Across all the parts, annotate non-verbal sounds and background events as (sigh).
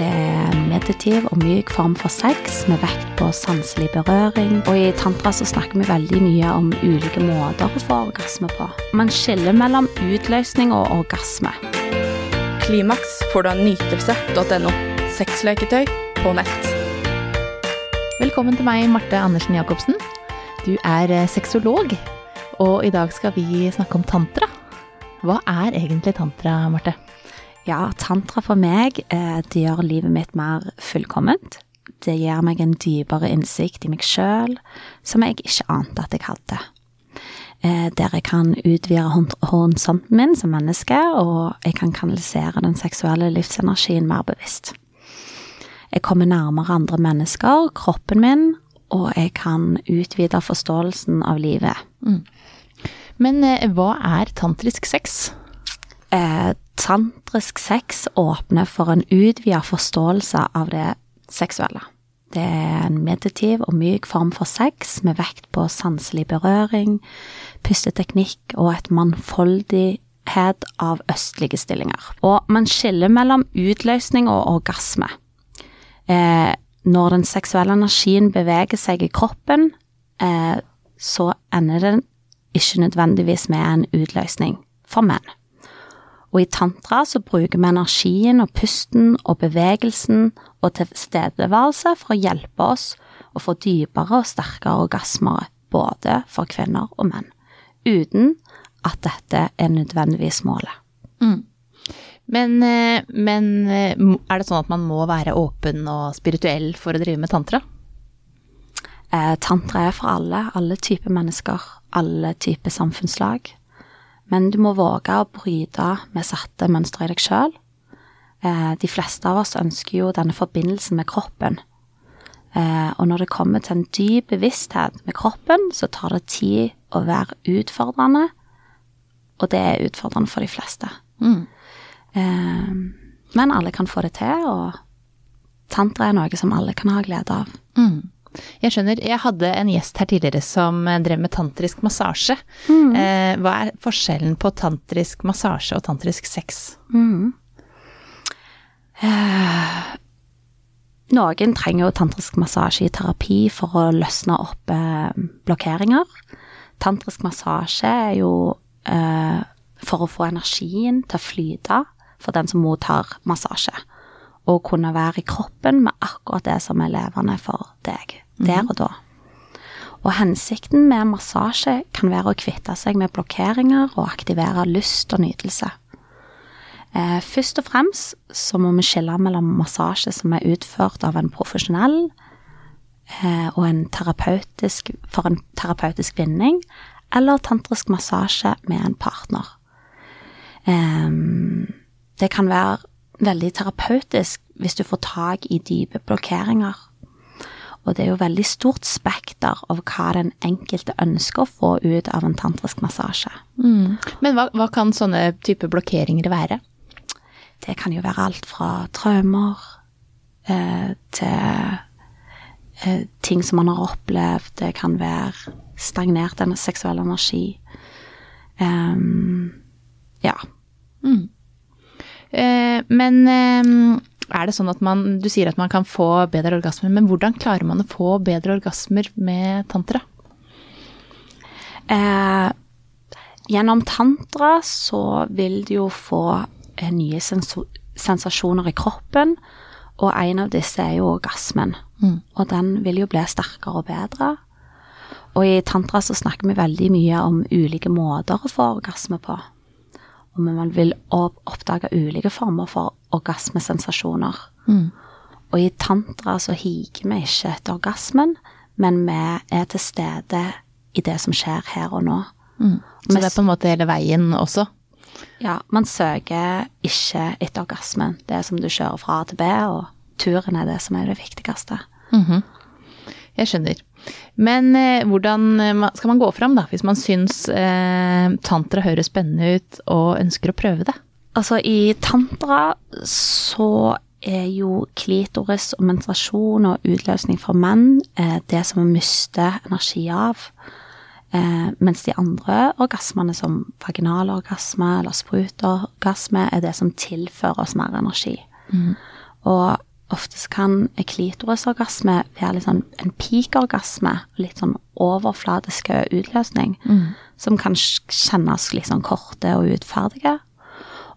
Det er meditiv og myk form for sex med vekt på sanselig berøring. Og i tantra så snakker vi veldig mye om ulike måter å få orgasme på. Man skiller mellom utløsning og orgasme. Klimaks får du av nytelse.no. Sexleketøy på nett. Velkommen til meg, Marte Andersen Jacobsen. Du er eh, sexolog, og i dag skal vi snakke om tantra. Hva er egentlig tantra, Marte? Ja, tantra for meg, eh, det gjør livet mitt mer fullkomment. Det gir meg en dypere innsikt i meg sjøl, som jeg ikke ante at jeg hadde. Eh, der jeg kan utvide horisonten min som menneske, og jeg kan kanalisere den seksuelle livsenergien mer bevisst. Jeg kommer nærmere andre mennesker, kroppen min, og jeg kan utvide forståelsen av livet. Mm. Men eh, hva er tantrisk sex? Eh, tantrisk sex åpner for en utvida forståelse av det seksuelle. Det er en meditiv og myk form for sex med vekt på sanselig berøring, pusteteknikk og et mannfoldighet av østlige stillinger. Og man skiller mellom utløsning og orgasme. Eh, når den seksuelle energien beveger seg i kroppen, eh, så ender den ikke nødvendigvis med en utløsning for menn. Og i tantra så bruker vi energien og pusten og bevegelsen og tilstedeværelse for å hjelpe oss å få dypere og sterkere orgasmer, både for kvinner og menn, uten at dette er nødvendigvis målet. Mm. Men, eh, men, eh, er det sånn at man må være åpen og spirituell for å drive med tantra? Eh, tantra er for alle, alle typer mennesker, alle typer samfunnslag. Men du må våge å bryte med satte mønstre i deg sjøl. Eh, de fleste av oss ønsker jo denne forbindelsen med kroppen. Eh, og når det kommer til en dyp bevissthet med kroppen, så tar det tid å være utfordrende. Og det er utfordrende for de fleste. Mm. Eh, men alle kan få det til, og tantra er noe som alle kan ha glede av. Mm. Jeg skjønner. Jeg hadde en gjest her tidligere som drev med tantrisk massasje. Mm. Eh, hva er forskjellen på tantrisk massasje og tantrisk sex? Mm. Eh, noen trenger jo tantrisk massasje i terapi for å løsne opp eh, blokkeringer. Tantrisk massasje er jo eh, for å få energien til å flyte for den som mottar massasje å kunne være i kroppen med akkurat det som er levende for deg der og da. Og hensikten med massasje kan være å kvitte seg med blokkeringer og aktivere lyst og nytelse. Eh, først og fremst så må vi skille mellom massasje som er utført av en profesjonell eh, og en terapeutisk, for en terapeutisk vinning, eller tantrisk massasje med en partner. Eh, det kan være veldig terapeutisk hvis du får tak i dype blokkeringer. Og det er jo veldig stort spekter av hva den enkelte ønsker å få ut av en tantrisk massasje. Mm. Men hva, hva, kan sånne type blokkeringer være? Det kan jo være alt fra traumer eh, til eh, ting som man har opplevd. Det kan være stagnert seksuell energi. Um, ja. Mm. Eh, men eh, er det sånn at man Du sier at man kan få bedre orgasmer, men hvordan klarer man å få bedre orgasmer med tantra? Eh, gjennom tantra så vil du jo få eh, nye sensasjoner i kroppen, og en av disse er jo orgasmen. Mm. Og den vil jo bli sterkere og bedre. Og i tantra så snakker vi veldig mye om ulike måter å få orgasme på og man vil oppdage ulike former for orgasmesensasjoner. Mm. Og i tantra så higer vi ikke etter orgasmen, men vi er til stede i det som skjer her og nå. Mm. Så det er på en måte hele veien også? Ja, man søker ikke etter orgasmen. Det er som du kjører fra A til B, og turen er det som er det viktigste. Mm -hmm. Jeg skjønner. Men eh, hvordan eh, skal man gå fram, da, hvis man syns eh, tantra høres spennende ut og ønsker å prøve det? Altså, i tantra så er jo klitoris og menstruasjon og utløsning for menn eh, det som vi mister energi av. Eh, mens de andre orgasmene, som vaginalorgasme eller sprutorgasme, er det som tilfører oss mer energi. Mm. Og ofte kan klitorisorgasme være litt sånn en peak-orgasme, litt sånn overfladisk utløsning, som kan kjennes litt sånn korte og utferdige.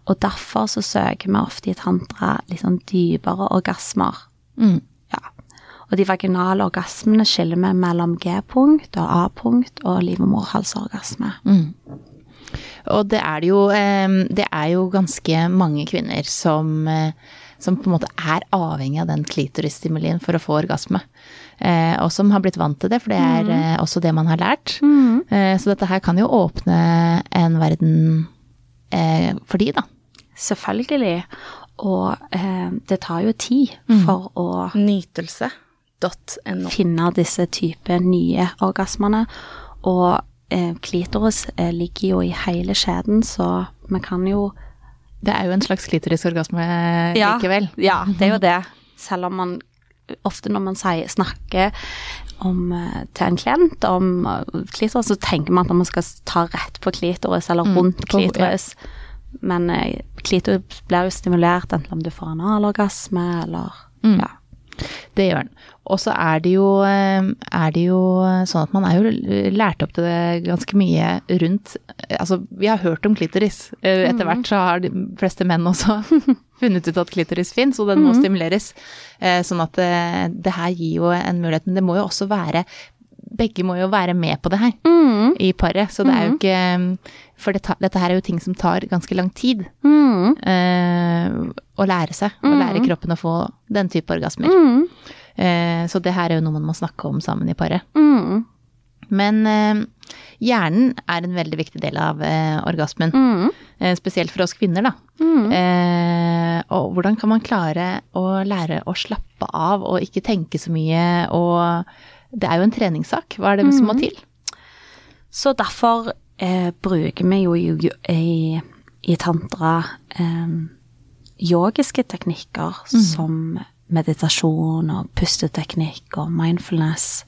Og derfor så søker vi ofte i tantra litt sånn dypere orgasmer. Mm. Ja. Og de vaginale orgasmene skiller vi mellom G-punkt og A-punkt og livmorhalsorgasme. Og det er jo eh, Det er jo ganske mange kvinner som, eh, som på en måte er avhengig av den klitorisstimulien for å få orgasme. Eh, og som har blitt vant til det, for det er eh, også det man har lært. Eh, så dette her kan jo åpne en verden eh, for de, da. Selvfølgelig. Og eh, det tar jo tid for å Nytelse.no. finne disse type nye orgasmene. Og eh, klitoris eh, ligger jo i hele skjeden, så vi kan jo Det er jo en slags klitorisorgasme Ja. likevel. Ja, det er jo det. Selv om man ofte når man sier, snakker om, eh, til en klient om eh, klitoris, så tenker man at man skal ta rett på klitoris eller Mm, rundt på- klitoris. Men eh, klitoris blir jo stimulert enten om du får analorgasme eller Mm. ja. Det gjør den. Og så er det jo, eh, er det jo sånn at man er jo lært opp til det ganske mye rundt Altså, vi har hørt om klitoris. Eh, Etter hvert så har de fleste menn også (laughs) funnet ut at klitoris fins, og den må stimuleres. Eh, Sånn at det, det her gir jo en mulighet. Men det må jo også være Begge må jo være med på det her Mm. i paret. Så det er jo ikke For det, ta- dette her er jo ting som tar ganske lang tid. Mm. uh, å lære seg. Å lære kroppen å få den type orgasmer. Mm. Eh, så det her er jo noe man må snakke om sammen i paret. Mm. Men uh, hjernen er en veldig viktig del av eh, orgasmen. Mm. Eh, spesielt for oss kvinner, da. Mm. Eh, og hvordan kan man klare å lære å slappe av og ikke tenke så mye og Det er jo en treningssak. Hva er det som må til? Så derfor eh, bruker vi jo i, i, i tantra eh, yogiske teknikker som meditasjon og pusteteknikk og mindfulness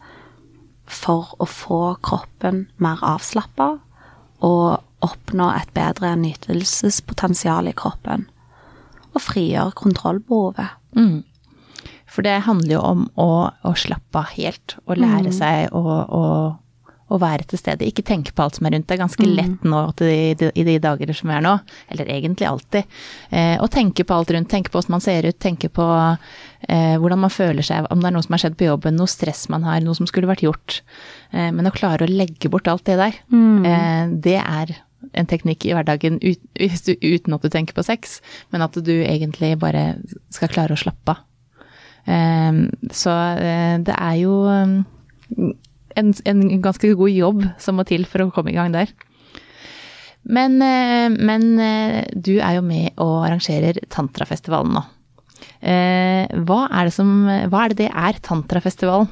for å få kroppen mer avslappa og oppnå et bedre nytelsespotensial i kroppen. Og frigjøre kontrollbehovet. Mm. For det handler jo om å, å slappe av helt og lære seg å, å, å være til stede. Ikke tenke på alt som er rundt. Det er ganske lett nå i de, de, i de dager som er nå, eller egentlig alltid, eh, å tenke på alt rundt. Tenke på hvordan man ser ut, tenke på eh, hvordan man føler seg, om det er noe som har skjedd på jobben, noe stress man har, noe som skulle vært gjort. Eh, men å klare å legge bort alt det der, eh, det er en teknikk i hverdagen ut, uten at du tenker på sex, men at du egentlig bare skal klare å slappe av. Ehm, så eh, det er jo um, en, en ganske god jobb som må til for å komme i gang der. Men, eh, men eh, du er jo med og arrangerer Tantrafestivalen nå. Hva er det som Hva er det det er, Tantrafestivalen?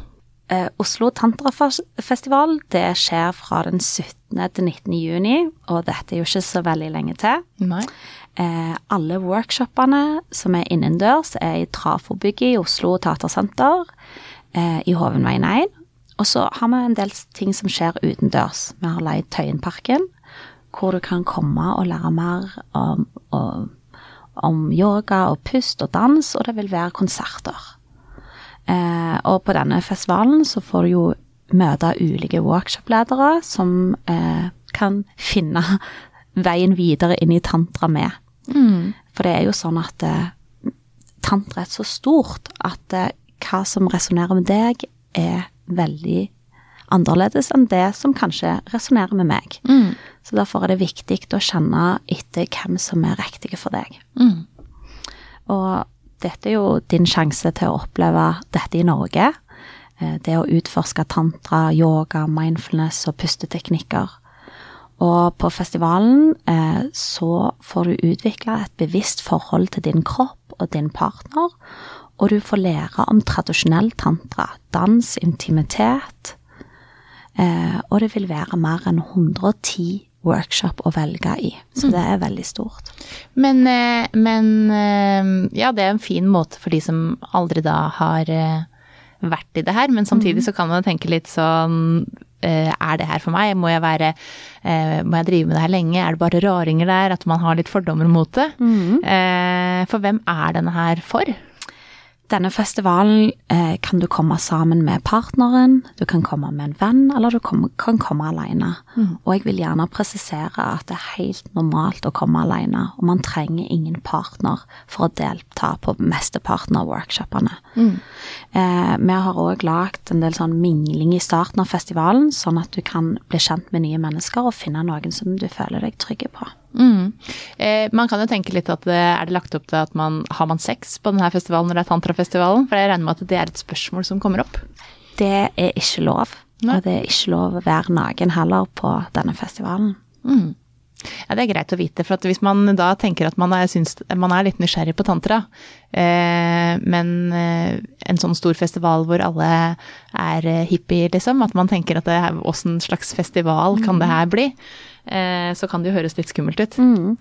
Oslo Tantrafestival det skjer fra den 17. til 19. juni, og dette er jo ikke så veldig lenge til. Nei. Eh, alle workshopene som er innendørs, er i Trafobygget i Oslo Teatersenter, eh, i Hovenveien 1. Og så har vi en del ting som skjer utendørs. Vi har leid Tøyenparken, hvor du kan komme og lære mer om, om, om yoga og pust og dans, og det vil være konserter. Eh, og på denne festivalen så får du jo møte ulike workshopledere som eh, kan finne (laughs) veien videre inn i tantra med. For det er jo sånn at eh, tantra er så stort at eh, hva som resonnerer med deg, er veldig annerledes enn det som kanskje resonnerer med meg. Så derfor er det viktig å kjenne etter hvem som er riktige for deg. Og dette er jo din sjanse til å oppleve dette i Norge. Eh, Det å utforske tantra, yoga, mindfulness og pusteteknikker. Og på festivalen eh, så får du utvikle et bevisst forhold til din kropp og din partner, og du får lære om tradisjonell tantra, dans, intimitet, eh, og det vil være mer enn 110 workshop å velge i, så det er veldig stort. Men, eh, men eh, ja, det er en fin måte for de som aldri da har eh, vært i det her, men samtidig så kan man tenke litt sånn eh, er det her for meg? Må jeg være eh, Må jeg drive med det her lenge? Er det bare raringer der? At man har litt fordommer mot det? Mm. For hvem er denne her for? Denne festivalen eh, kan du komme sammen med partneren, du kan komme med en venn, eller du kom, kan komme alene. Og jeg vil gjerne presisere at det er helt normalt å komme alene, og man trenger ingen partner for å delta på mesteparten av workshopene. Eh, vi har òg lagd en del sånn mingling i starten av festivalen, sånn at du kan bli kjent med nye mennesker og finne noen som du føler deg trygge på. Mm. Eh, man kan jo tenke litt at det, er det lagt opp til at man har man sex på denne festivalen når det er tantrafestivalen? For jeg regner med at det er et spørsmål som kommer opp. Det er ikke lov. Nei. Og det er ikke lov å være naken heller på denne festivalen. Mm. Ja, det er greit å vite, for at hvis man da tenker at man er, syns, man er litt nysgjerrig på tantra, eh, men eh, en sånn stor festival hvor alle er eh, hippier, liksom, at man tenker at det åssen slags festival kan det her bli, eh, så kan det jo høres litt skummelt ut. Mm.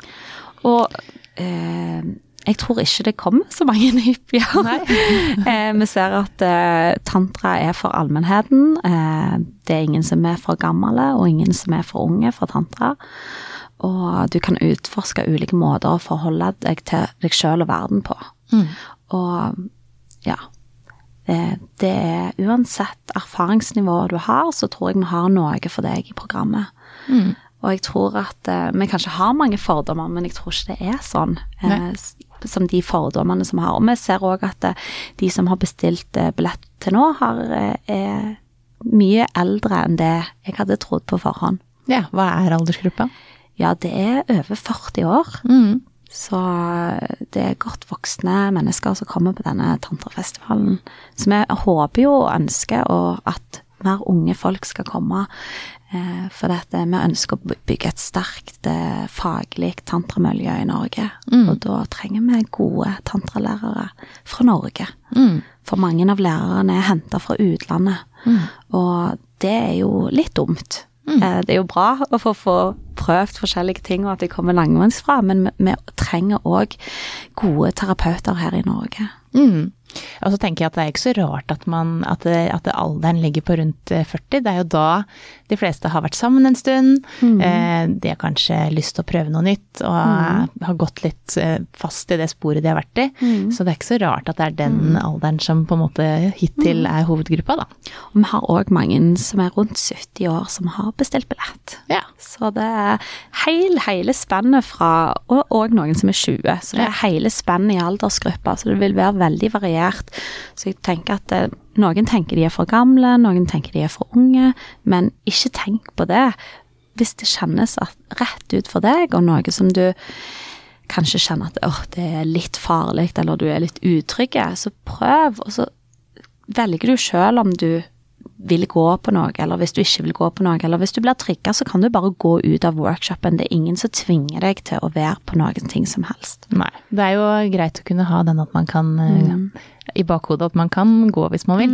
Og eh, jeg tror ikke det kommer så mange (laughs) hippier. (laughs) Eh, vi ser at eh, tantra er for allmennheten. Eh, det er ingen som er for gamle, og ingen som er for unge for tantra. Og du kan utforske ulike måter å forholde deg til deg sjøl og verden på. Mm. Og ja. Det, det er uansett erfaringsnivået du har, så tror jeg vi har noe for deg i programmet. Mm. Og jeg tror at eh, vi kanskje har mange fordommer, men jeg tror ikke det er sånn eh, som de fordommene som vi har. Og vi ser òg at eh, de som har bestilt eh, billett til nå, har, eh, er mye eldre enn det jeg hadde trodd på forhånd. Ja, hva er aldersgruppa? Ja, det er over 40 år. Mm. Så det er godt voksne mennesker som kommer på denne tantrafestivalen. Så vi håper jo og ønsker at mer unge folk skal komme. eh, For dette, vi ønsker å bygge et sterkt eh, faglig tantramiljø i Norge. Mm. Og da trenger vi gode tantralærere fra Norge. Mm. For mange av lærerne er henta fra utlandet. Mm. Og det er jo litt dumt. Eh, Det er jo bra å få, få prøvd forskjellige ting, og at de kommer langveisfra, men vi, vi trenger òg gode terapeuter her i Norge. Mm. Og så tenker jeg at det er ikke så rart at, man, at, det, at det alderen ligger på rundt eh, 40. Det er jo da de fleste har vært sammen en stund. Eh, de har kanskje lyst til å prøve noe nytt og mm. har gått litt eh, fast i det sporet de har vært i. Så det er ikke så rart at det er den alderen som på en måte hittil er hovedgruppa, da. Og vi har òg mange som er rundt 70 år som har bestilt billett. Ja. Så det er heil, hele spennet fra Og, òg noen som er 20. Så det er hele spennet i aldersgruppa. Så det vil være veldig variert. Så jeg tenker at eh, noen tenker de er for gamle, noen tenker de er for unge. Men ikke tenk på det. Hvis det kjennes rett ut for deg, og noe som du kanskje kjenner at oh, det er litt farlig, eller du er litt utrygg, så prøv, og så velger du sjøl om du vil gå på noe, eller hvis du ikke vil gå på noe, eller hvis du blir trigga, så kan du bare gå ut av workshopen. Det er ingen som tvinger deg til å være på noen ting som helst. Nei. Det er jo greit å kunne ha den at man kan mm. I bakhodet at man kan gå hvis man vil.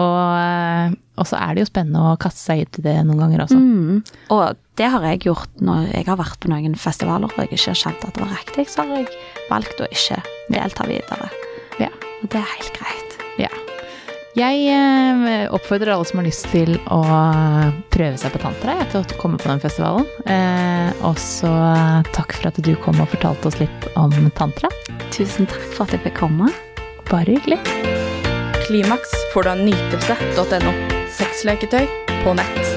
Og, eh, og så er det jo spennende å kaste seg ut i det noen ganger også. Mm. Og det har jeg gjort når jeg har vært på noen festivaler og jeg ikke har kjent at det var riktig, så har jeg valgt å ikke delta videre. Ja. Og det er helt greit. Ja. Jeg eh, oppfordrer alle som har lyst til å prøve seg på tantra, til å komme på den festivalen. Eh, og så takk for at du kom og fortalte oss litt om tantra. Tusen takk for at jeg fikk komme. Bare hyggelig. Klimaks får du av nytelse.no. Sexleketøy på nett.